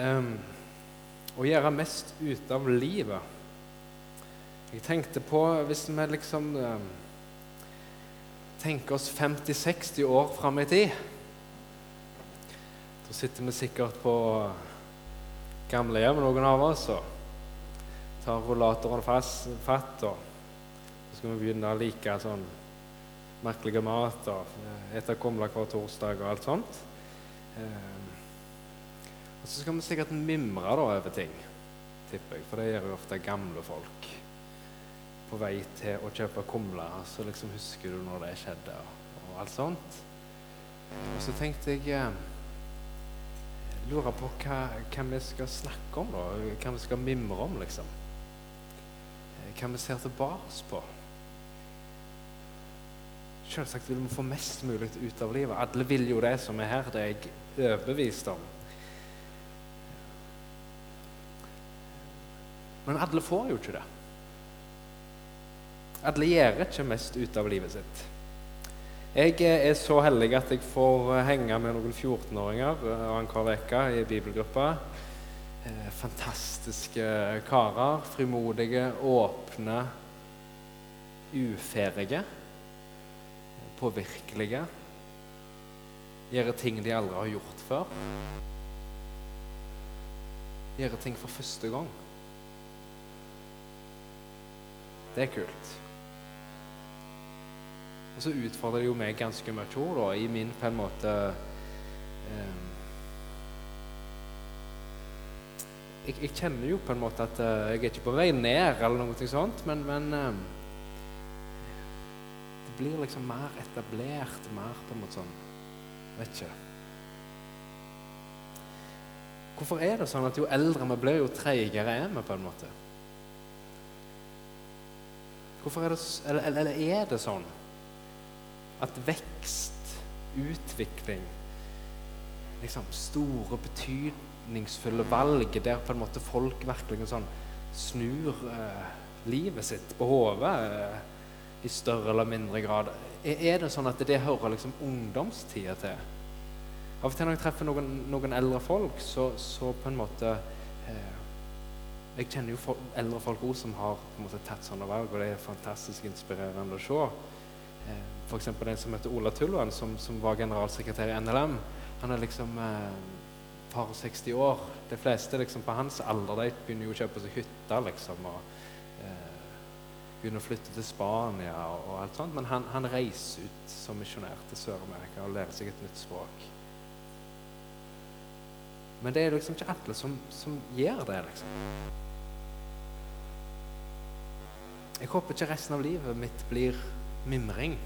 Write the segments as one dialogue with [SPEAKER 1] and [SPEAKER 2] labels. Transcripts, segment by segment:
[SPEAKER 1] um, å gjøre mest ut av livet. Jeg tenkte på hvis vi liksom um, tenker oss 50-60 år fram i tid Da sitter vi sikkert på gamlehjem, noen av oss, og tar rullatoren fast, fatt. og Så skal vi begynne å like sånn merkelig mat og spise kumle hver torsdag og alt sånt. Um, og så skal vi sikkert mimre da over ting, tipper jeg, for det gjør jo ofte gamle folk. På vei til å kjøpe kumle, så liksom husker du når det skjedde, og alt sånt. Og så tenkte jeg eh, lurer på hva, hva, vi skal snakke om, da. Hva vi skal mimre om, liksom. Eh, hva vi ser tilbake på. Selvsagt vil vi få mest mulig ut av livet. Alle vil jo det som er her. Det er jeg overbevist om. Men alle får jo ikke det. Alle gjør ikke mest ut av livet sitt. Jeg er så heldig at jeg får henge med noen 14-åringer eh, annenhver uke i bibelgruppa. Eh, fantastiske karer. Frimodige, åpne, uferdige. Påvirkelige. Gjøre ting de aldri har gjort før. Gjøre ting for første gang. Det er kult. Og så utfordrer det jo meg ganske mye òg, da, i min på en måte eh, jeg, jeg, kjenner jo på en måte at uh, jeg er ikke på vei ned, eller noe sånt, men, men uh, det blir liksom mer etablert, mer på en måte sånn Vet ikke. Hvorfor er det sånn at jo eldre vi blir, jo treigere er vi, på en måte? Hvorfor er det, eller, eller er det sånn at vekst, utvikling, liksom store, betydningsfulle valg der på en måte folk virkelig sånn snur eh, livet sitt på hodet eh, i større eller mindre grad er, er, det sånn at det hører liksom ungdomstida til? Av og til når jeg treffer noen, noen eldre folk, så, så på en måte eh, jeg kjenner jo for, eldre folk også som har måte, tatt sånne valg, og det er fantastisk inspirerende å se. Eh, F.eks. en som heter Ola Tulloen, som, som, var generalsekretær i NLM. Han er liksom eh, par 60 år. De fleste liksom, på hans alder de begynner jo å kjøpe seg hytte. liksom, og eh, begynner å flytte til Spania og, og alt sånt. Men han, han reiser ut som misjonær til Sør-Amerika og lærer seg et nytt språk. Men det er liksom ikke alle som, som gjør det, liksom. Jeg håper ikke resten av livet mitt blir mimring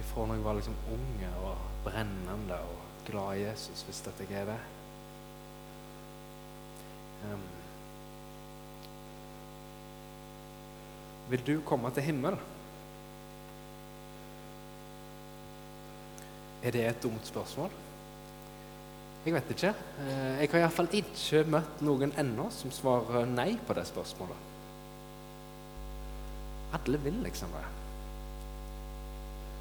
[SPEAKER 1] ifra når jeg var liksom unge og brennende og glad i Jesus, hvis dette ikke er det. Um, vil du komme til himmel? Er det et dumt spørsmål? Jeg vet ikke. Eh, jeg har iallfall ikke møtt noen ennå som svarer nei på det spørsmålet. Alle vil liksom det.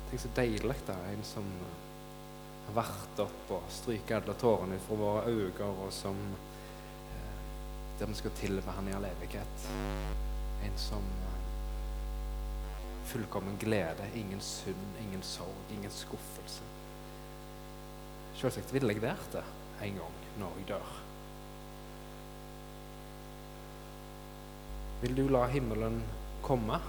[SPEAKER 1] Tenk så deilig det er en som har vært opp og stryker alle tårene fra våre øyne, og som eh, der vi skal tilbe Han i all evighet. En som eh, fullkommen glede, ingen synd, ingen sorg, ingen skuffelse. Selvsagt vil jeg være det en gang når jeg dør. Vil du la himmelen komme?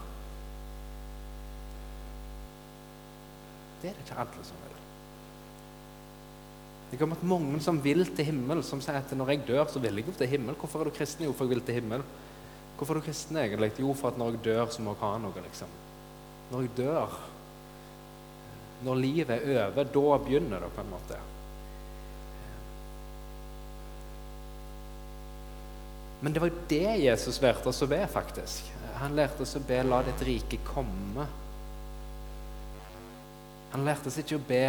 [SPEAKER 1] Det er det ikke alle som vil. Det kommer mange som vil til himmel, som sier at når jeg dør, så vil jeg jo til himmel. Hvorfor er du kristen? Jo, for jeg vil til himmel. Hvorfor er du kristen egentlig? Jo, for at når jeg dør, så må jeg ha noe, liksom. Når jeg dør, når livet er over, da begynner det på en måte. Men det var jo det Jesus lærte oss å be, faktisk. Han lærte oss å be 'la ditt rike komme'. Han lærte seg ikke å be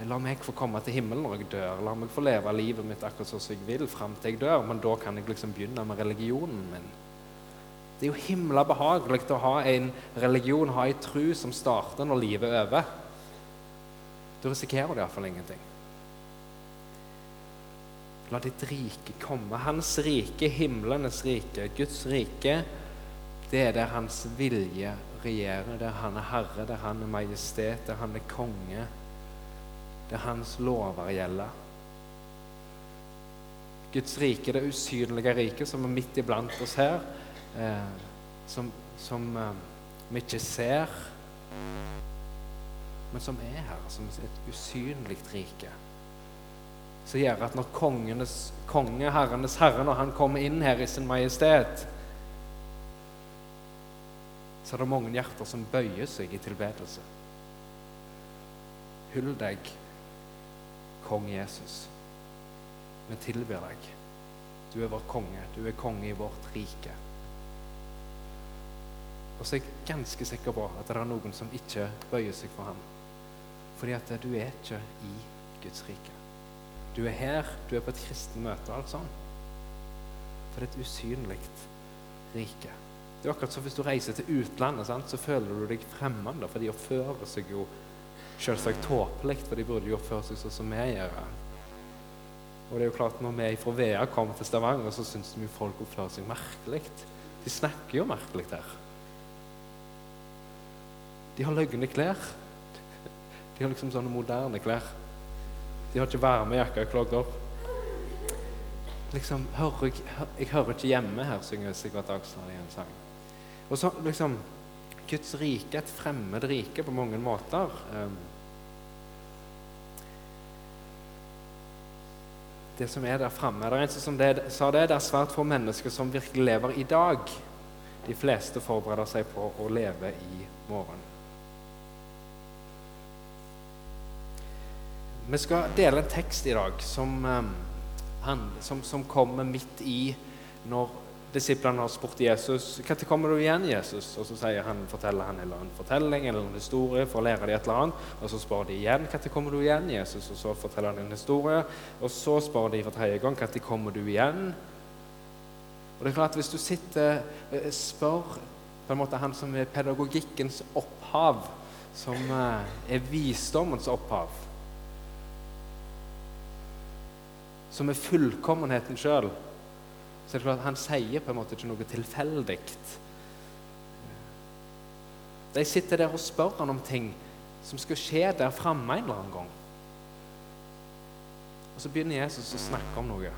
[SPEAKER 1] 'la meg få komme til himmelen når jeg dør'. 'La meg få leve livet mitt akkurat sånn som jeg vil fram til jeg dør', men da kan jeg liksom begynne med religionen min. Det er jo himla behagelig å ha en religion, ha en tru som starter når livet er over. Da risikerer du iallfall ingenting. La ditt rike komme. Hans rike, himlenes rike, Guds rike, det er der hans vilje regjerer. Der han er herre, der han er majestet, der han er konge. Der hans lover gjelder. Guds rike, det usynlige riket som er midt iblant oss her, eh, som, som eh, vi ikke ser, men som er her, som er et usynlig rike som gjør at når kongenes konge, herrenes herre, når han kommer inn her i sin majestet, så er det mange hjerter som bøyer seg i tilbedelse. Hyll deg, kong Jesus. Vi tilber deg. Du er vår konge. Du er konge i vårt rike. Og så er jeg ganske sikker på at det er noen som ikke bøyer seg for ham. Fordi at du er ikke i Guds rike. Du er her, du er på et kristent møte alt sånt. For det er et usynlig rike. Det er akkurat som hvis du reiser til utlandet, sant? så føler du deg fremmed, for de oppfører seg jo selvsagt tåpelig, for de burde jo oppføre seg sånn som vi gjør. Og det er jo klart, når vi fra Vea kommer til Stavanger, så syns vi folk oppfører seg merkelig. De snakker jo merkelig her. De har løgne klær. De har liksom sånne moderne klær. De har ikke varmejakke klogd opp. Liksom, hører jeg, jeg, hører ikke hjemme her, synger Sigvart Dagsland i en sang. Og så liksom Guds rike, et fremmed rike på mange måter. Um, det som er der framme. Det er en som det, sa det, det er svært få mennesker som virkelig lever i dag. De fleste forbereder seg på å leve i morgen. Vi skal dele en tekst i dag som, um, som, som kommer midt i når disiplene har spurt Jesus når kommer du igjen, Jesus? Og så sier han, forteller han eller en fortelling eller en historie for å lære dem et eller annet. Og så spør de igjen når kommer du igjen, Jesus? Og så forteller han en historie. Og så spør de for tredje gang når kommer du igjen? Og det er klart, Hvis du sitter eh, spør på en måte han som er pedagogikkens opphav, som eh, er visdommens opphav som er fullkommenheten sjøl, så det er klart han sier på en måte ikke noe tilfeldig. De sitter der og spør han om ting som skal skje der framme en eller annen gang. Og så begynner Jesus å snakke om noe.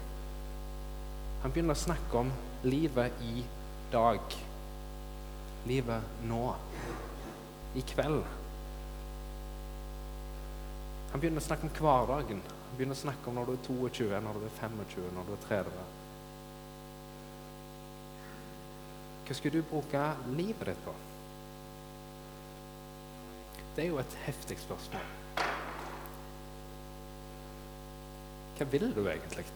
[SPEAKER 1] Han begynner å snakke om livet i dag. Livet nå. I kveld. Han begynner å snakke om hverdagen. Han begynner å snakke om når du er 22, når du er 25, når du er 30. Hva skulle du bruke livet ditt på? Det er jo et heftig spørsmål. Hva vil du egentlig?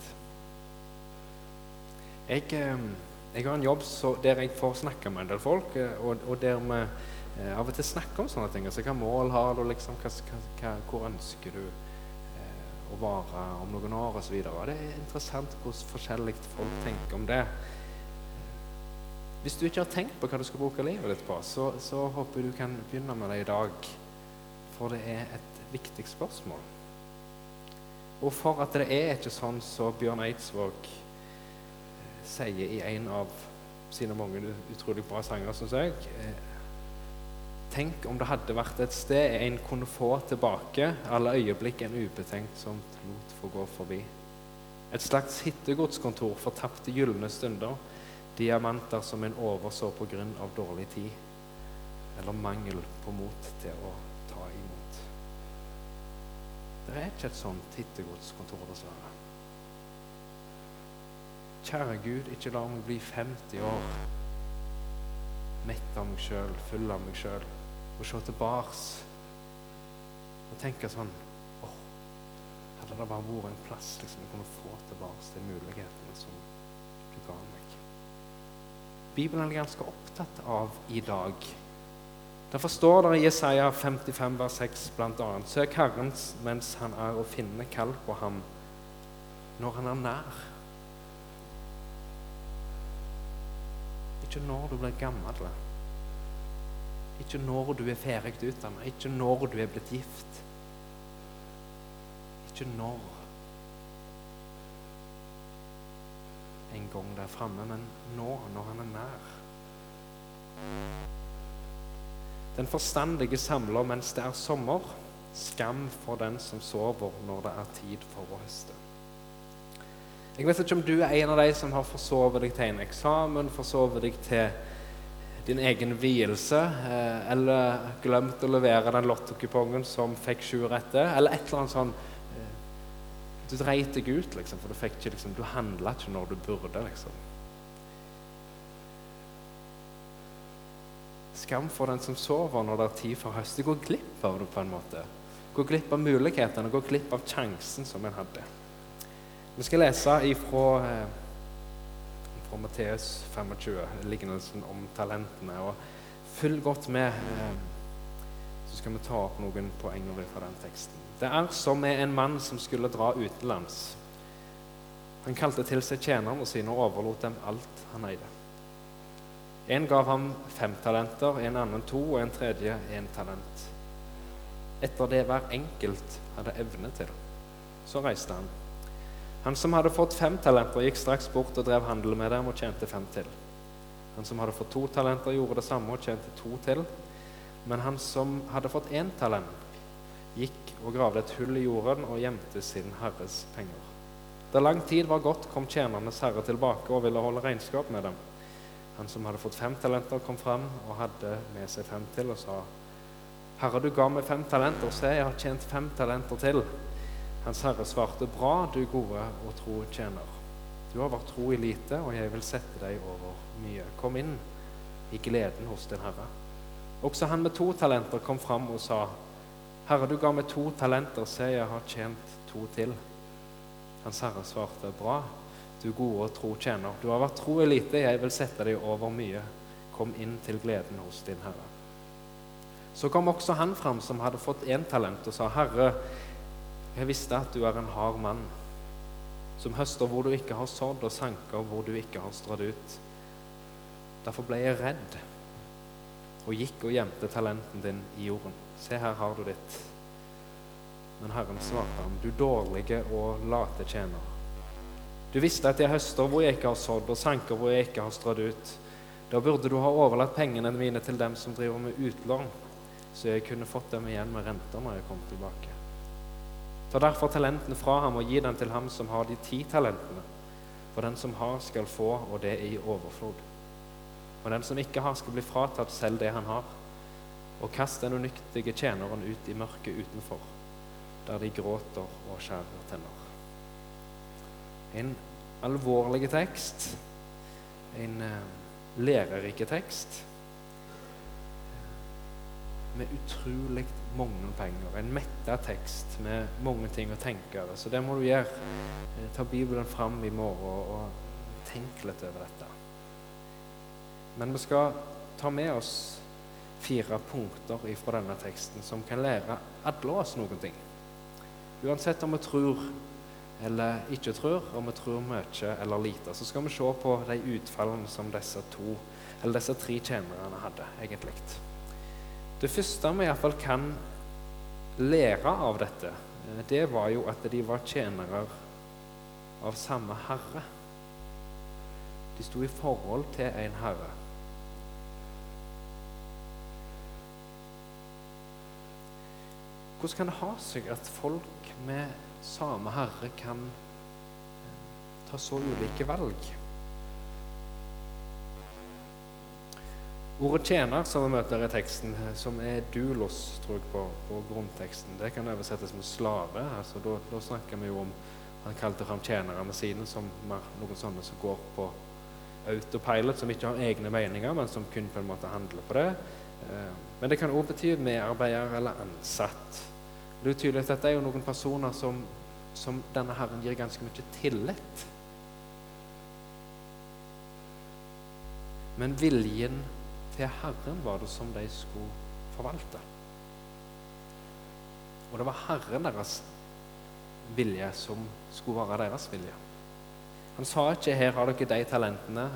[SPEAKER 1] Jeg, eh, jeg har en jobb der jeg får snakke med en del folk, eh, og, og der vi eh, av og til snakker om sånne ting. Altså, hva mål har du? Liksom, hva, hva, hvor ønsker du? å være om noen år osv. Det er interessant hvordan forskjellig folk tenker om det. Hvis du ikke har tenkt på hva du skal bruke livet ditt på, så, så håper du kan begynne med det i dag. For det er et viktig spørsmål. Og for at det er ikke sånn som så Bjørn Eidsvåg eh, sier i en av sine mange utrolig bra sanger, syns jeg eh, Tenk om det hadde vært et sted en kunne få tilbake alle øyeblikk en ubetenkt som lot få gå forbi. Et slags hittegodskontor for tapte gylne stunder. Diamanter som en overså av dårlig tid. Eller mangel på mot til å ta imot. Det er ikke et sånt hittegodskontor, dessverre. Kjære Gud, ikke la meg bli 50 år mett av meg sjøl, full av meg sjøl og se tilbake og tenke sånn åh, Hadde det bare vært en plass liksom, jeg kunne få tilbake de mulighetene som. Bibelen er ganske opptatt av i dag. Derfor står det i Jesaja 55, vers 6 bl.a.: Søk Herren mens han er, og finne kall på ham når han er nær. Ikke når du blir gammel. Ikke når du er ferdig utdannet, ikke når du er blitt gift. Ikke når. En gang der framme, men nå, når han er nær. Den forstandige samler mens det er sommer. Skam for den som sover når det er tid for å høste. Jeg vet ikke om du er en av de som har forsovet deg til en eksamen, forsovet deg til din egen vielse, eh, eller glemt å levere den lottokupongen som fikk sju rette, eller et eller annet sånn Du dreit deg ut, liksom, for du fikk ikke liksom, Du handla ikke når du burde, liksom. Skam for den som sover når det er tid for høst. Du går glipp av det på en måte. Går glipp av mulighetene, går glipp av sjansen som en hadde. Vi skal lese ifra, eh, fra Matteus 25, lignelsen om talentene. og Følg godt med, eh, så skal vi ta opp noen poenger fra den teksten. Det er som med en mann som skulle dra utenlands. Han kalte til seg tjenerne sine og overlot dem alt han eide. En gav ham fem talenter, en annen to og en tredje en talent. Etter det hver enkelt hadde evne til. Så reiste han. Han som hadde fått fem talenter, gikk straks bort og drev handel med dem og tjente fem til. Han som hadde fått to talenter, gjorde det samme og tjente to til. Men han som hadde fått én talent, gikk og gravde et hull i jorden og gjemte sin herres penger. Da lang tid var gått, kom tjenernes herre tilbake og ville holde regnskap med dem. Han som hadde fått fem talenter, kom fram og hadde med seg fem til og sa, 'Herre, du ga meg fem talenter, se, jeg har tjent fem talenter til.' Hans herre svarte, 'Bra, du gode og tro tjener. Du har vært tro i lite, og jeg vil sette deg over mye. Kom inn i gleden hos din herre.' Også han med to talenter kom fram og sa, 'Herre, du ga meg to talenter, se, jeg har tjent to til.' Hans herre svarte, 'Bra, du gode og tro tjener. Du har vært tro i lite, jeg vil sette deg over mye. Kom inn til gleden hos din Herre. Så kom også han fram som hadde fått én talent, og sa, Herre, jeg visste at du er en hard mann, som høster hvor du ikke har sådd, og sanker hvor du ikke har strødd ut. Derfor ble jeg redd og gikk og gjemte talenten din i jorden. Se, her har du ditt. Men Herren svarte ham, du dårlige og late tjener. Du visste at jeg høster hvor jeg ikke har sådd, og sanker hvor jeg ikke har strødd ut. Da burde du ha overlatt pengene mine til dem som driver med utlån, så jeg kunne fått dem igjen med renter når jeg kom tilbake. Ta derfor talentene fra ham og gi dem til ham som har de ti talentene. For den som har, skal få, og det er i overflod. Og den som ikke har, skal bli fratatt selv det han har. Og kast den unyktige tjeneren ut i mørket utenfor, der de gråter og skjærer tenner. En alvorlig tekst, en uh, lærerik tekst med utrolig mange penger. En metta tekst med mange ting å tenke over. Så det må du gjøre. Eh, ta Bibelen fram i morgen og tenk litt over dette. Men vi skal ta med oss fire punkter fra denne teksten som kan lære alle oss noen ting. Uansett om vi tror eller ikke tror, om vi tror mye eller lite. Så skal vi se på de utfallene som disse, to, eller disse tre tjenerne hadde, egentlig. Det første vi iallfall kan lære av dette, eh, det var jo at de var tjenere av samme herre. De sto i forhold til en herre. Hvordan kan det ha seg at folk med samme Herre kan eh, ta så ulike valg. Ordet 'tjener', som vi møter i teksten, eh, som er 'dulos', tror jeg på, på grunnteksten, det kan oversettes med 'slave'. altså Da, da snakker vi jo om Han kalte fram tjenerne sine som noen sånne som går på autopilot, som ikke har egne meninger, men som kun på en måte handler på det. Eh, men det kan òg bety medarbeider eller ansatt. Det er tydelig at dette er jo noen personer som, som denne Herren gir ganske mye tillit. Men viljen til Herren var det som de skulle forvalte. Og det var Herren deres vilje som skulle være deres vilje. Han sa ikke 'her har dere de talentene,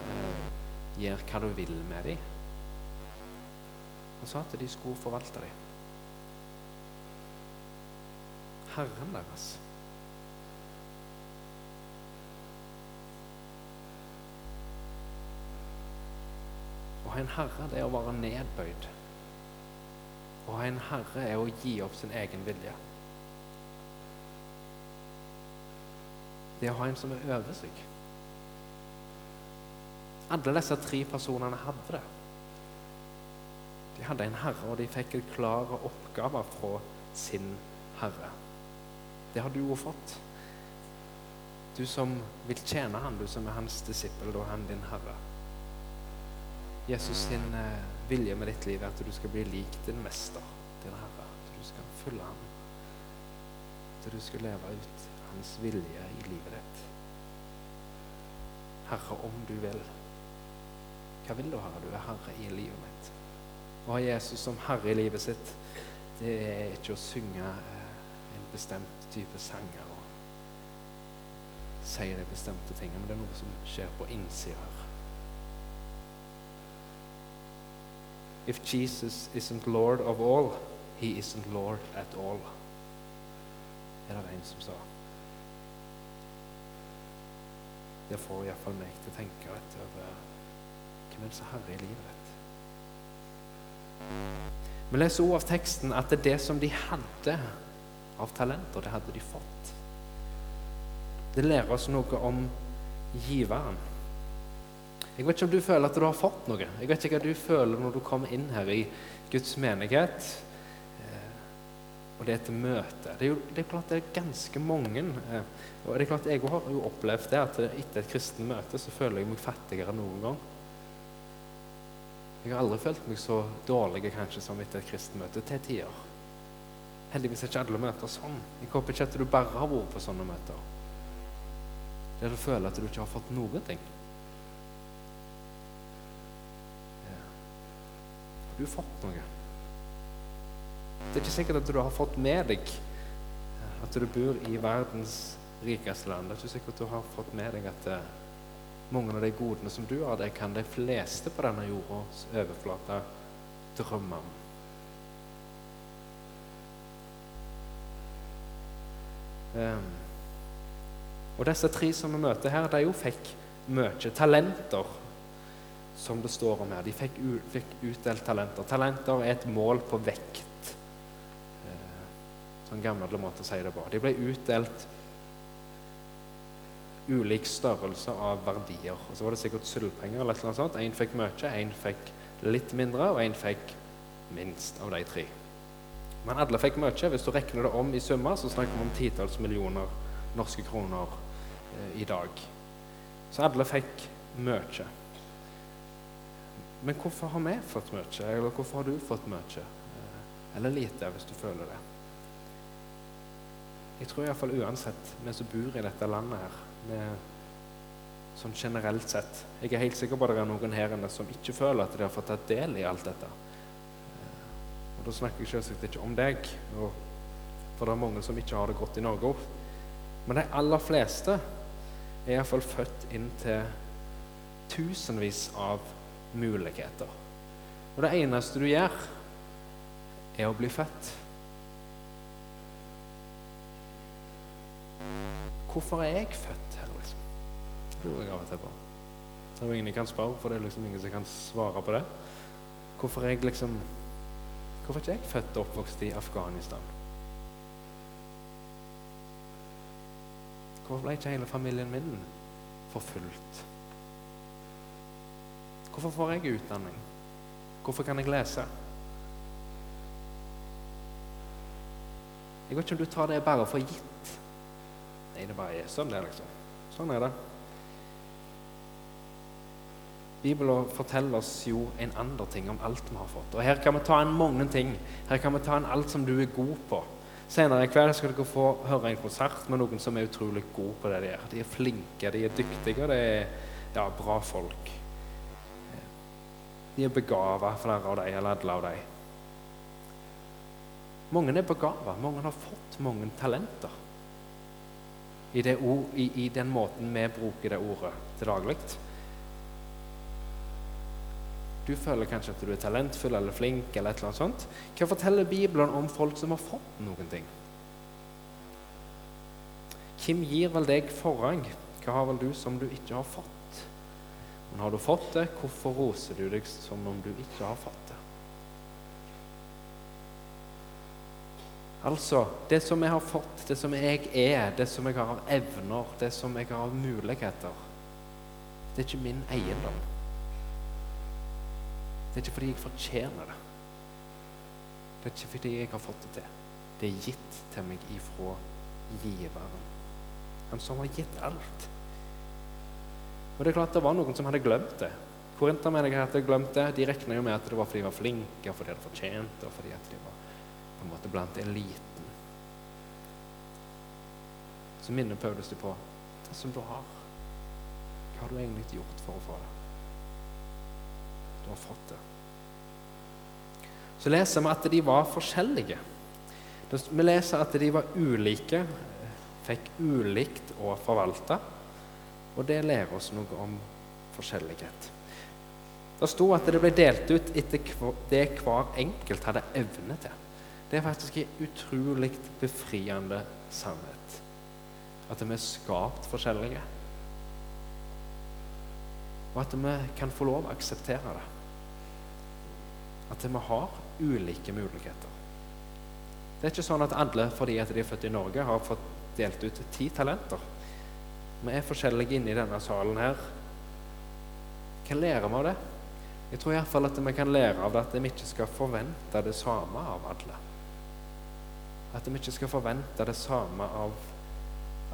[SPEAKER 1] gjør hva du vil med dem'. Han sa at de skulle forvalte dem. Herren deres. Å ha en herre, det er å være nedbøyd. Å ha en herre er å gi opp sin egen vilje. Det å ha en som er over seg. Alle disse tre personene hadde det. De hadde en herre, og de fikk en klare oppgave fra sin herre. Det har du òg fått. Du som vil tjene han, du som er hans disippel, er han din herre. Jesus sin eh, vilje med ditt liv er at du skal bli lik din mester, din herre. At du skal følge ham. At du skal leve ut hans vilje i livet ditt. Herre, om du vil. Hva vil du, Herre? Du er herre i livet mitt. Å ha Jesus som herre i livet sitt, det er ikke å synge eh, en bestemt type sanger og si de bestemte tingene, men det er noe som skjer på innsida her. If Jesus isn't Lord of all, he isn't Lord at all. Er det en som sa. Det får iallfall meg til å tenke litt over hvem er det som herre i livet. Vi leser også av teksten at det det som de hadde av talenter, det hadde de fått. Det lærer oss noe om giveren. Jeg vet ikke om du føler at du har fått noe. Jeg vet ikke hva du føler når du kommer inn her i Guds menighet. Eh, og det er et møte. Det er jo det er klart det er ganske mange. Eh, og det er klart Jeg har jo opplevd det at etter et kristent møte så føler jeg meg fattigere enn noen gang. Jeg har aldri følt meg så dårlig kanskje som etter et kristenmøte til tider. Heldigvis er ikke alle møter sånn. Jeg håper ikke at du bare har vært på sånne møter. Der du føler at du ikke har fått noen ting. Har du fått noe? Det er ikke sikkert at du har fått med deg at du bor i verdens rikeste land. Det er ikke sikkert at du har fått med deg at eh, mange av de godene som du har, det kan de fleste på denne jordas overflate drømme om. Um, og disse tre som vi møter her, de jo fikk mye talenter, som det står om her. De fikk, fikk utdelt talenter. Talenter er et mål på vekt. Uh, sånn gammel måte å si det på. De ble utdelt ulik størrelse av verdier. Og så var det sikkert sølvpenger eller noe sånt. Én fikk mye, én fikk litt mindre, og én fikk minst av de tre. Men alle fikk mye. Hvis du regner det om i summer, så snakker vi om titalls millioner norske kroner eh, i dag. Så alle fikk mye. Men hvorfor har vi fått mye, eller hvorfor har du fått mye? Eh, eller lite, hvis du føler det. Jeg tror iallfall uansett, vi som bor i dette landet her, med, sånn generelt sett. Jeg er helt sikker på at det er noen her inne som ikke føler at de har fått tatt del i alt dette. Eh, og Da snakker jeg selvsagt ikke om deg, for det er mange som ikke har det godt i Norge. Men de aller fleste er iallfall født inn til tusenvis av muligheter. Og det eneste du gjør, er å bli født. Hvorfor er jeg født? Lurer jeg av og til på. Det er jo ingen jeg kan spørre, for det er liksom ingen som kan svare på det. Hvorfor er jeg liksom Hvorfor er ikke jeg født og oppvokst i Afghanistan? Hvorfor ble ikke hele familien min forfulgt? Hvorfor får jeg utdanning? Hvorfor kan jeg lese? Jeg vet ikke om du tar det bare for gitt. Nei, det bare er sånn det er, liksom. Sånn er det. Bibelen forteller oss jo en andre ting om alt vi har fått. Og Her kan vi ta inn mange ting. Her kan vi ta inn alt som du er god på. Senere i kveld skal dere få høre en konsert med noen som er utrolig gode på det de gjør. De er flinke, de er dyktige, og det er ja, bra folk. De er begava, flere av dem, eller alle av dem. Mange er begava. Mange har fått mange talenter. I, ord, i, I, den måten vi bruker det ordet til daglig. Du føler kanskje at du er talentfull eller flink. eller et eller annet sånt. Hva forteller Bibelen om folk som har fått noen ting? Hvem gir vel deg forrang? Hva har vel du som du ikke har fått? Men har du fått det, hvorfor roser du deg som om du ikke har fått det? Altså, det som jeg har fått, det som jeg er, det som jeg har av evner, det som jeg har av muligheter, det er ikke min eiendom. Det er ikke fordi jeg fortjener det. Det er ikke fordi jeg har fått det til. Det er gitt til meg ifra giveren. Han som har gitt alt. Og det er klart det var noen som hadde glemt det. Korintermenighet hadde glemt det. De regna jo med at det var fordi de var flinke, fordi de hadde fortjent og fordi de var på en måte blant eliten. Så minner Paulus dem på det som du har. Hva har du egentlig gjort for å få det? Har fått det. Så leser vi at de var forskjellige. Vi leser at de var ulike, fikk ulikt å forvalte. Og det lærer oss noe om forskjellighet. Det sto at det ble delt ut etter det hver enkelt hadde evne til. Det er faktisk en utrolig befriende sannhet. At vi er skapt forskjellige. Og at vi kan få lov å akseptere det. At vi har ulike muligheter. Det er ikke sånn at alle fordi at de er født i Norge, har fått delt ut ti talenter. Vi er forskjellige inne i denne salen her. Hva lærer vi av det? Jeg tror iallfall at vi kan lære av det at vi ikke skal forvente det samme av alle. At vi ikke skal forvente det samme av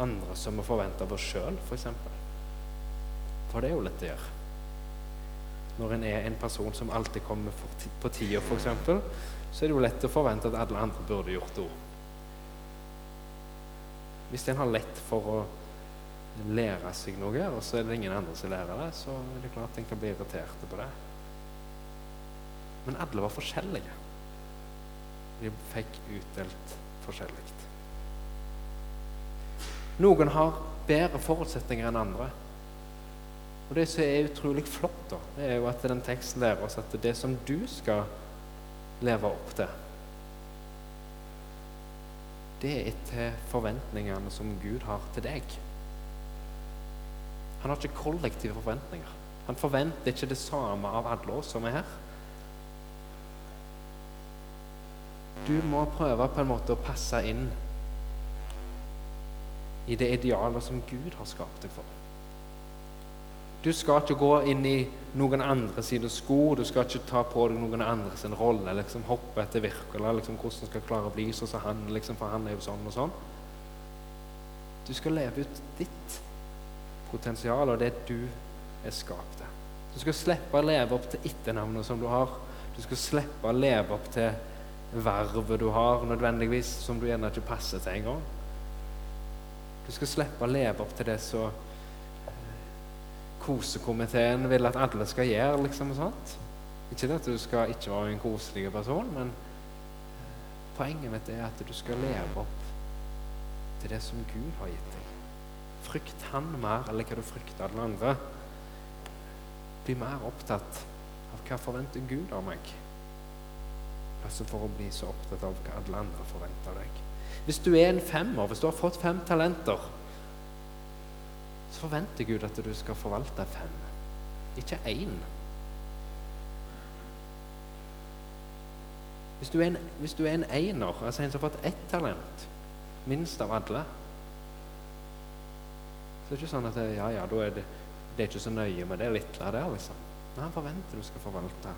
[SPEAKER 1] andre som vi forventer av oss sjøl, f.eks. For, eksempel. for det er jo litt det gjør. Når en er en person som alltid kommer på tida, f.eks., så er det jo lett å forvente at alle andre burde gjort det òg. Hvis en har lett for å lære seg noe, og så er det ingen andre som lærer det, så er det klart en kan bli irritert på det. Men alle var forskjellige. De fikk utdelt forskjellig. Noen har bedre forutsetninger enn andre. Og Det som er utrolig flott, da, det er jo at den teksten lærer oss at det som du skal leve opp til, det er etter forventningene som Gud har til deg. Han har ikke kollektive forventninger. Han forventer ikke det samme av alle oss som er her. Du må prøve på en måte å passe inn i det idealet som Gud har skapt deg for. Du skal ikke gå inn i noen andre sine sko, du skal ikke ta på deg noen andres rolle. liksom Hoppe etter Wirkola, liksom, hvordan skal klare å bli sånn som han, liksom, for han er jo sånn og sånn. Du skal leve ut ditt potensial, og det du er skapt til. Du skal slippe å leve opp til etternavnet som du har. Du skal slippe å leve opp til vervet du har, nødvendigvis, som du gjerne ikke passer til engang. Du skal slippe å leve opp til det som kosekomiteen vil at alle skal gjøre. liksom sånt. Ikke at du skal ikke være en koselig person, men poenget mitt er at du skal leve opp til det som Gud har gitt deg. Frykt han mer eller hva du frykter den andre. Bli mer opptatt av hva forventer Gud av meg, altså for å bli så opptatt av hva alle andre forventer av deg. Hvis du er en femmer, hvis du har fått fem talenter, så forventer Gud at du skal forvalte fem, ikke én. Hvis du, er en, hvis du er en einer, altså en som har fått ett talent, minst av alle, så det er ikke sånn at ja, ja, da er det, det er ikke så nøye med det lille der, liksom. Men han forventer du skal forvalte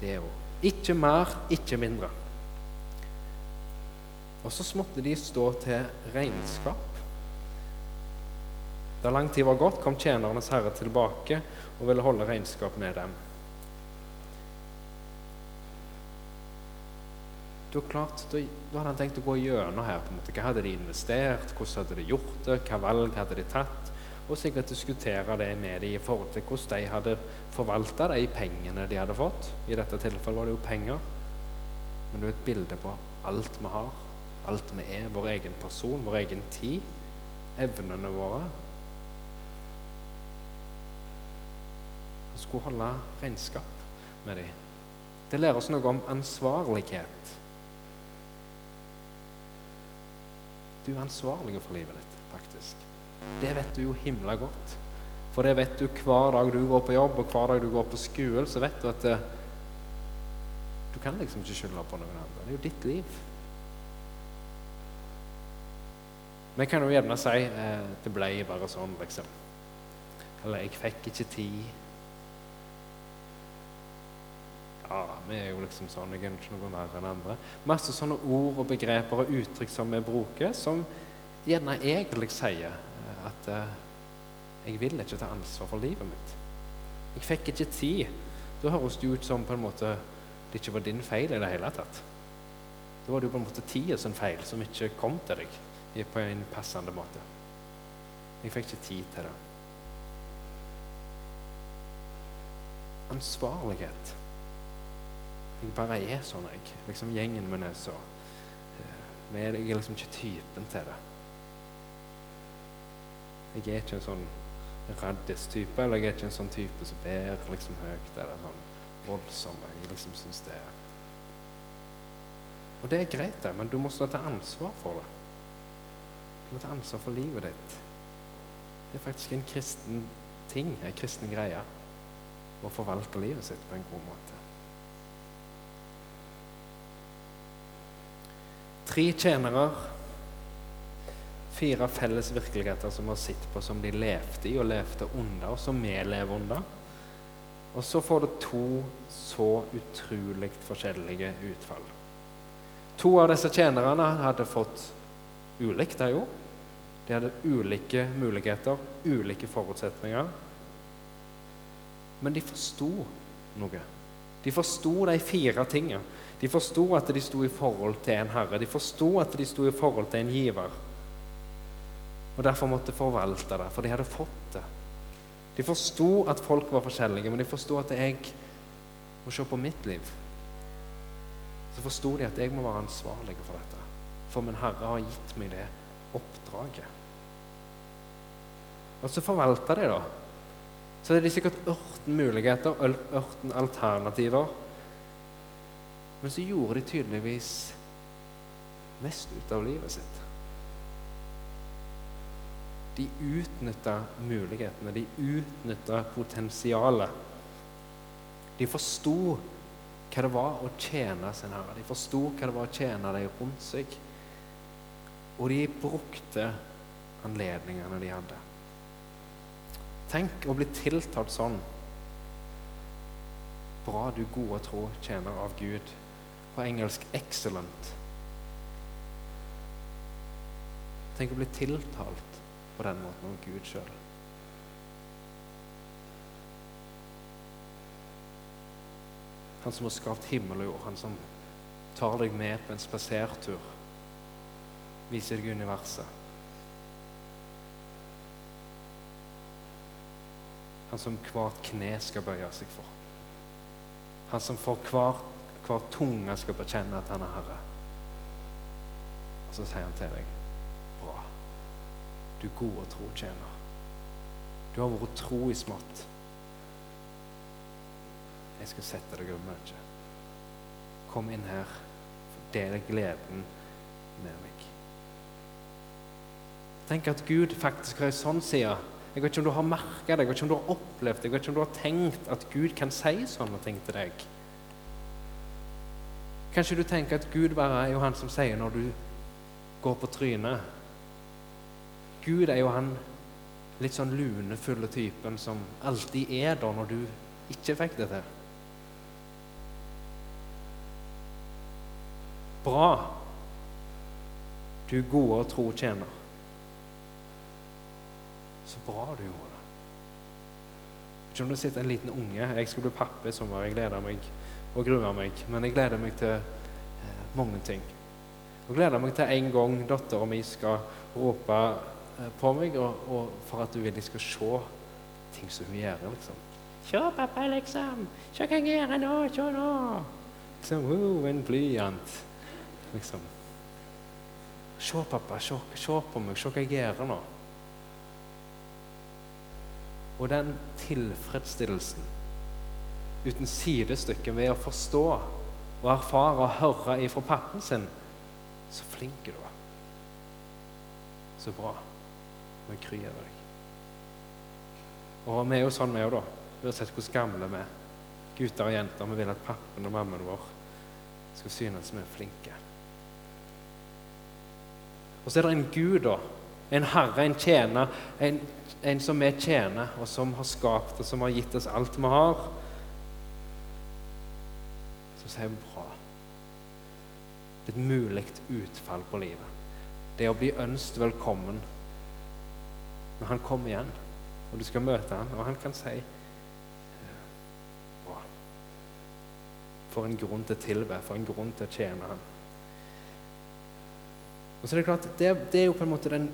[SPEAKER 1] det òg. Ikke mer, ikke mindre. Og så måtte de stå til regnskap. Da lang tid var gått, kom tjenernes herre tilbake og ville holde regnskap med dem. Da, klart, da, hadde han tenkt å gå gjennom her. på en måte. Hva hadde de investert, hvordan hadde de gjort det, hva valg hadde de tatt? Og sikkert diskutere det med dem i forhold til hvordan de hadde forvalta de pengene de hadde fått. I dette tilfellet var det jo penger. Men det er et bilde på alt vi har, alt vi er. Vår egen person, vår egen tid, evnene våre. Skulle holde regnskap med dem. Det lærer oss noe om ansvarlighet. Du er ansvarlig for livet ditt, faktisk. Det vet du jo himla godt. For det vet du hver dag du går på jobb, og hver dag du går på skolen, så vet du at det, du kan liksom ikke skylde på noen andre. Det er jo ditt liv. Vi kan jo gjerne si eh, det ble bare sånn, liksom. Eller 'jeg fikk ikke tid'. Ja, vi er jo liksom sånn. Jeg er ikke noe mer enn andre. Masse sånne ord og begreper og uttrykk som vi bruker, som gjerne egentlig sier eh, at eh, 'jeg vil ikke ta ansvar for livet mitt'. Jeg fikk ikke tid. Da høres det ut som på en måte det ikke var din feil i det hele tatt. Da var det jo på en måte tida sin feil som ikke kom til deg på en passende måte. Jeg fikk ikke tid til det. Ansvarlighet. Jeg bare er sånn, jeg. Liksom Gjengen min er så Jeg er liksom ikke typen til det. Jeg er ikke en sånn raddis-type, eller jeg er ikke en sånn type som ber liksom høyt eller sånn voldsom. Jeg liksom syns det er Og det er greit, det, men du må stå til ansvar for det. Du må ta ansvar for livet ditt. Det er faktisk en kristen ting, en kristen greie, å forvalte livet sitt på en god måte. Tre tjenere, fire felles virkeligheter som vi har sett på som de levde i og levde under, og som vi lever under. Og så får det to så utrolig forskjellige utfall. To av disse tjenerne hadde fått ulikt, det jo. De hadde ulike muligheter, ulike forutsetninger. Men de forsto noe. De forsto de fire tingene. De forsto at de sto i forhold til en herre. De forsto at de sto i forhold til en giver. Og derfor måtte forvalte det, for de hadde fått det. De forsto at folk var forskjellige, men de forsto at jeg må se på mitt liv. Så forsto de at jeg må være ansvarlig for dette. For min Herre har gitt meg det oppdraget. Og så forvalter de, da. Så det er sikkert ørten muligheter, ørten alternativer. Men så gjorde de tydeligvis mest ut av livet sitt. De utnytta mulighetene, de utnytta potensialet. De forsto hva det var å tjene sin herre. De forsto hva det var å tjene dem rundt seg. Og de brukte anledningene de hadde. Tenk å bli tiltalt sånn. Bra, du gode tro tjener av Gud. På engelsk 'excellent'. Tenk å bli tiltalt på den måten av Gud sjøl. Han som har skapt himmel og jord, han som tar deg med på en spasertur, viser deg universet. Han som hvert kne skal bøye seg for. Han som for hver, hver tunge skal bekjenne at han er Herre. Og så sier han til deg Bra. Du gode tro tjener. Du har vært tro i smått. Jeg skal sette deg over mye. Kom inn her. Del gleden med meg. Tenk at Gud faktisk har en sånn side jeg vet ikke om du har merka det, jeg vet ikke om du har opplevd det, jeg vet ikke om du har tenkt at Gud kan si sånne ting til deg. Kanskje du tenker at Gud bare er jo han som sier når du går på trynet. Gud er jo han litt sånn lunefulle typen som alltid er der når du ikke fikk det til. Bra. Du gode og tro tjener. Så bra du gjorde det. Ikke om det sitter en liten unge Jeg skal bli pappa i sommer. Jeg gleder meg og gruer meg. Men jeg gleder meg til eh, mange ting. Jeg gleder meg til en gang dattera mi skal rope eh, på meg, og, og, for at du vil jeg skal se ting som hun gjør. liksom. Se, pappa, liksom. Se hva jeg gjør nå. Se nå. Liksom, oh, en blyant. Liksom. Se, pappa. Se, se på meg. Se hva jeg gjør nå. Og den tilfredsstillelsen uten sidestykke ved å forstå og erfare og høre ifra pappen sin Så flink du er. Så bra. Vi kryr deg. Og vi er jo sånn, vi òg, da. Uansett hvor gamle vi er. Gutter og jenter. Vi vil at pappen og mammaen vår skal synes vi er flinke. Og så er det en Gud, da. En herre, en tjener. En, en som vi tjener, og som har skapt og som har gitt oss alt vi har. Så sier vi bra. Det er et mulig utfall på livet. Det å bli ønsket velkommen når han kommer igjen, og du skal møte han, og han kan si Bra. For en grunn til å tilbe, for en grunn til å tjene han. Og så er Det klart, det, det er jo på en måte den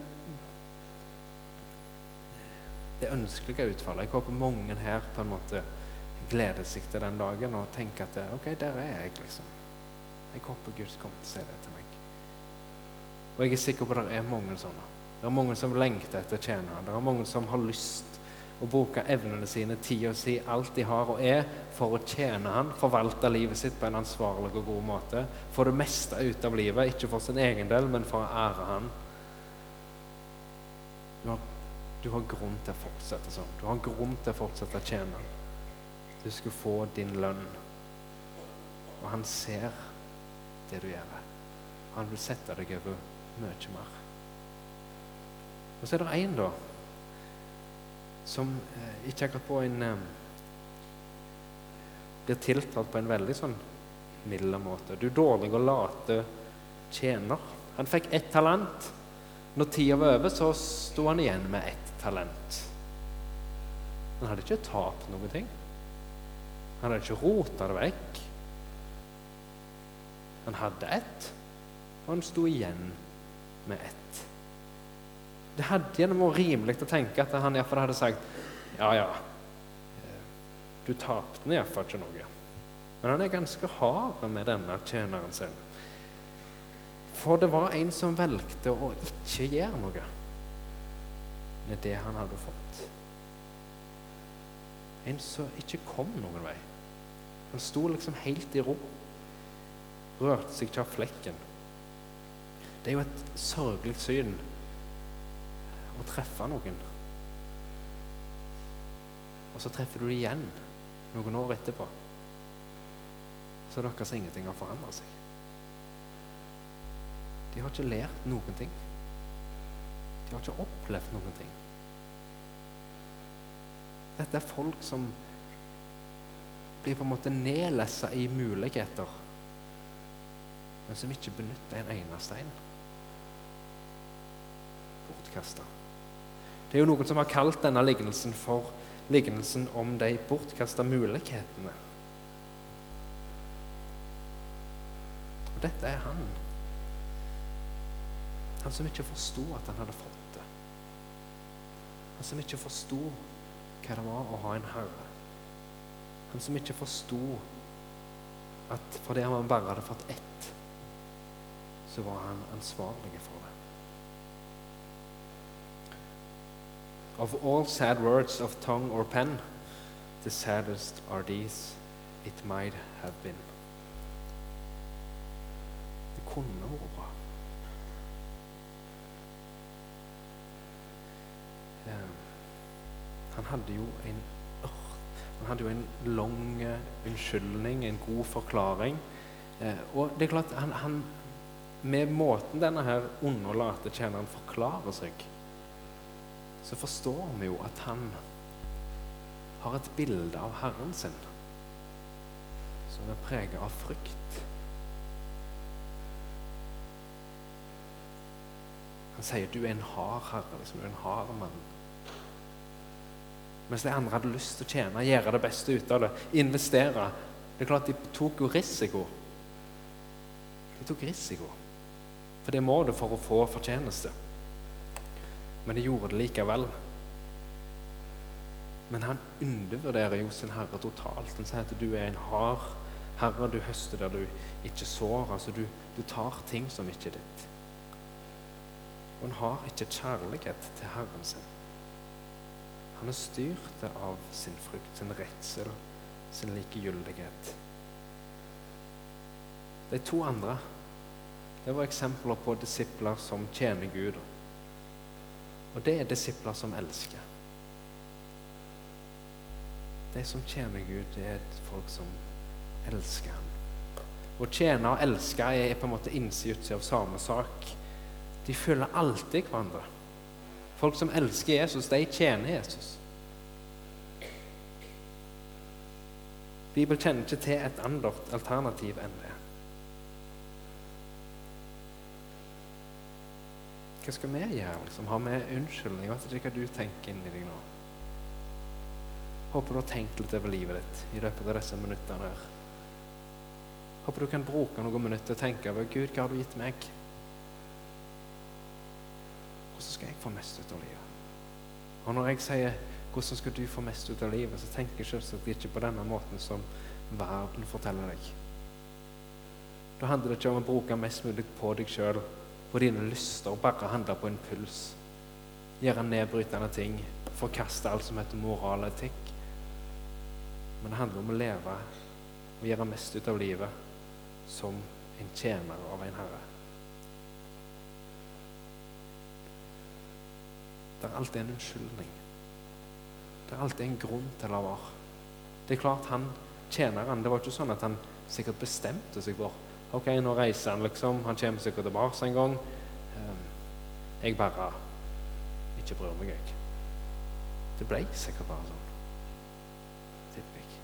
[SPEAKER 1] det ønskelige utfallet. Jeg håper mange her på en måte gleder seg til den dagen og tenker at ok, der er jeg, liksom. Jeg håper Gud kommer til å si det til meg. Og jeg er sikker på at det er mange sånne. Det er mange som lengter etter å tjene. Det er mange som har lyst å bruke evnene sine, tida si, alt de har og er, for å tjene han, forvalte livet sitt på en ansvarlig og god måte. Få det meste ut av livet, ikke for sin egen del, men for å ære han. Du har, du har grunn til å fortsette sånn. Du har grunn til å fortsette å tjene. Du skal få din lønn. Og han ser det du gjør. Han vil sette deg over mye mer. Og så er det én, da, som eh, ikke akkurat på en eh, Blir tiltalt på en veldig sånn mild måte. Du dårlig og late tjener. Han fikk ett talent. Når tida var over, så sto han igjen med ett talent. Han hadde ikke tapt noen ting. Han hadde ikke rota det vekk. Han hadde ett, og han sto igjen med ett. Det hadde gjennom vært rimelig å tenke at han iallfall hadde sagt ja, ja, du tapte iallfall ikke noe. Men han er ganske hard med denne tjeneren sin. For det var en som valgte å ikke gjøre noe med det han hadde fått. En som ikke kom noen vei. Han sto liksom helt i ro. Rørte seg ikke av flekken. Det er jo et sørgelig syn å treffe noen. Og så treffer du dem igjen noen år etterpå. Så er det akkurat ingenting har forandra seg. De har ikke lært noen ting. De har ikke opplevd noen ting. Dette er folk som blir på en måte nedlessa i muligheter, men som ikke benytter en eneste en. Bortkasta. Det er jo noen som har kalt denne lignelsen for lignelsen om de bortkasta mulighetene. Og dette er han. Han som ikke forsto at han hadde fått det. Han som ikke forsto hva det var å ha en herre. Han som ikke forsto at fordi han bare hadde fått ett, så var han ansvarlig for det. Of all sad words of tongue or pen, the saddest are these it might have been. Det kunne vært bra. Han hadde jo en han hadde jo en lang unnskyldning, en god forklaring. Eh, og det er klart, han, han, Med måten denne her underlate tjeneren forklarer seg så forstår vi jo at han har et bilde av Herren sin som er preget av frykt. Han sier du er en hard herre, liksom, du er en hard mann. Mens de andre hadde lyst til å tjene, gjøre det beste ut av det, investere. Det er klart De tok jo risiko. De tok risiko. For det må du for å få fortjeneste men de gjorde det likevel. Men han undervurderer jo sin herre totalt. Han sier at du er en hard herre, du høster der du ikke sår. Altså du, du tar ting som ikke er ditt. Og han har ikke kjærlighet til Herren sin. Han er styrt av sin frykt, sin redsel, sin likegyldighet. De to andre det var eksempler på disipler som tjener Gud. Og det er disipler som elsker. De som tjener Gud, det er folk som elsker ham. Å tjene og elske er på en måte innside av samme sak. De følger alltid hverandre. Folk som elsker Jesus, de tjener Jesus. Bibelen kjenner ikke til et annet alternativ enn det. Hva skal vi gjøre? liksom? Har vi unnskyldning? Jeg vet ikke hva du tenker inni deg nå. Håper du har tenkt litt over livet ditt i løpet av disse minuttene. her. Håper du kan bruke noen minutter å tenke over Gud, hva har du gitt meg? Hvordan skal jeg få mest ut av livet? Og når jeg sier 'hvordan skal du få mest ut av livet', så tenker jeg selvsagt ikke på denne måten som verden forteller deg. Da handler det ikke om å bruke mest mulig på deg sjøl, på dine lyster, og bare handle på impuls. Gjøre nedbrytende ting, forkaste alt som heter moral og etikk. Men det handler om å leve og gjøre mest ut av livet som en tjener av en herre. Det er alltid en unnskyldning. Det er alltid en grunn til å være. Det er klart han tjeneren Det var ikke sånn at han sikkert bestemte seg for Ok, nå reiser han, liksom. Han kommer sikkert tilbake en gang. Um, jeg bare ikke bryr meg, jeg. Det ble sikkert bare sånn. Tipper jeg.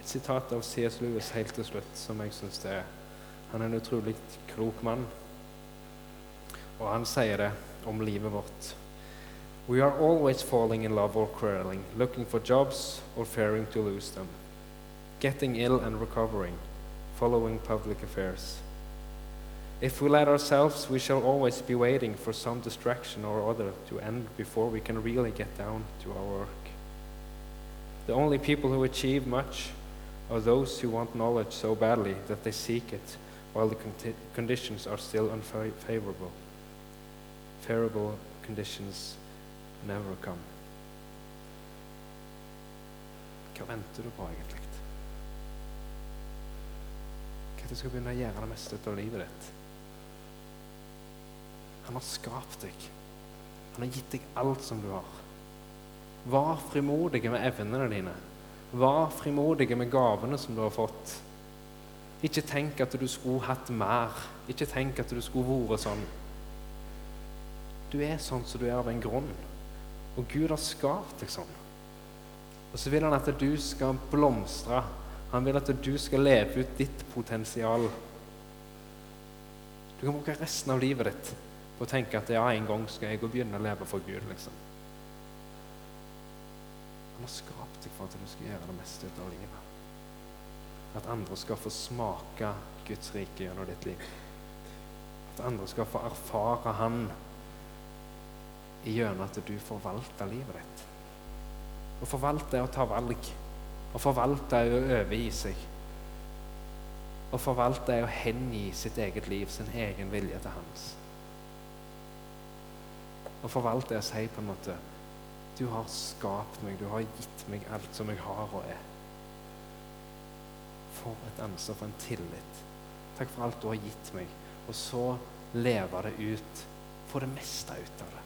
[SPEAKER 1] Et sitat av C.S. Lewis helt til slutt, som jeg syns er Han er en utrolig klok mann. Og han sier det om livet vårt. We are always falling in love or quarreling, looking for jobs or fearing to lose them, getting ill and recovering, following public affairs. If we let ourselves, we shall always be waiting for some distraction or other to end before we can really get down to our work. The only people who achieve much are those who want knowledge so badly that they seek it while the conditions are still unfavorable. Favorable conditions never come. Hva venter du på, egentlig? Hva er du skal begynne å gjøre det meste av livet ditt? Han har skapt deg. Han har gitt deg alt som du har. Vær frimodig med evnene dine. Vær frimodig med gavene som du har fått. Ikke tenk at du skulle hatt mer. Ikke tenk at du skulle vært sånn. Du er sånn som du er av en grunn. Og Gud har skapt deg sånn. Og så vil han at du skal blomstre. Han vil at du skal leve ut ditt potensial. Du kan bruke resten av livet ditt på å tenke at ja, en gang skal jeg begynne å leve for Gud. liksom. Han har skapt deg for at du skal gjøre det meste ut av livet. At andre skal få smake Guds rike gjennom ditt liv. At andre skal få erfare Han gjennom at du forvalter livet ditt. Å forvalte er å ta valg. Å forvalte er å overgi seg. Å forvalte er å hengi sitt eget liv, sin egen vilje til hans. Å forvalte er å si på en måte Du har skapt meg, du har gitt meg alt som jeg har og er. For et ansvar, for en tillit. Takk for alt du har gitt meg. Og så leve det ut. Få det meste ut av det.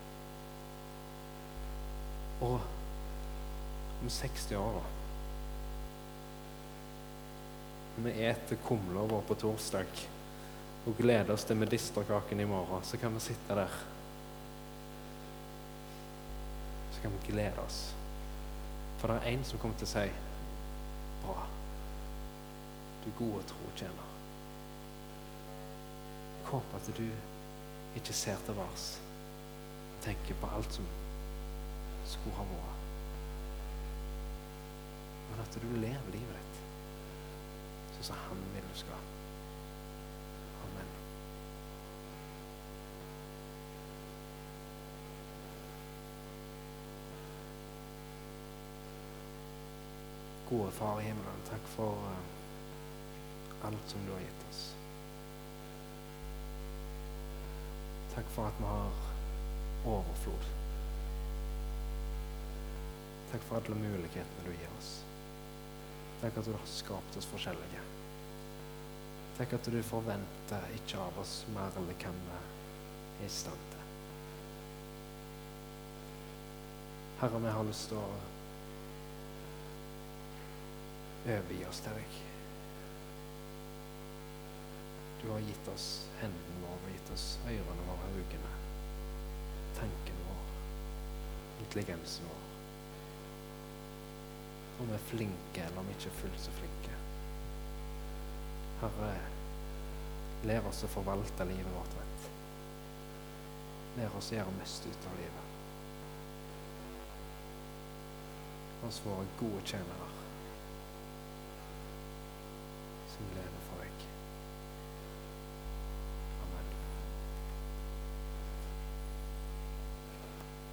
[SPEAKER 1] Og om 60 år, da Vi eter kumler vår på torsdag og gleder oss til medisterkaken i morgen. Så kan vi sitte der. Så kan vi glede oss. For det er en som kommer til å si Bra. Du gode trotjener. Jeg håper at du ikke ser til vars og tenker på alt som skulle ha vært. Men at du lever livet ditt sånn som han vil du skal. Amen. Gode Far i himmelen, takk for uh, alt som du har gitt oss. Takk for at vi har overflod. Takk for alle mulighetene du gir oss. Takk at du har skapt oss forskjellige. Takk at du forventer ikke av oss mer enn hva vi er i stand til. Herre, vi har lyst til å overgi oss til deg. Du har gitt oss hendene våre, gitt oss ørene våre, øynene, tanken vår, intelligensen vår. Om vi er flinke eller om vi ikke er fullt så flinke. Herre, lær oss å forvalte livet vårt rett. Lær oss å gjøre mest ut av livet. Oss våre gode tjenere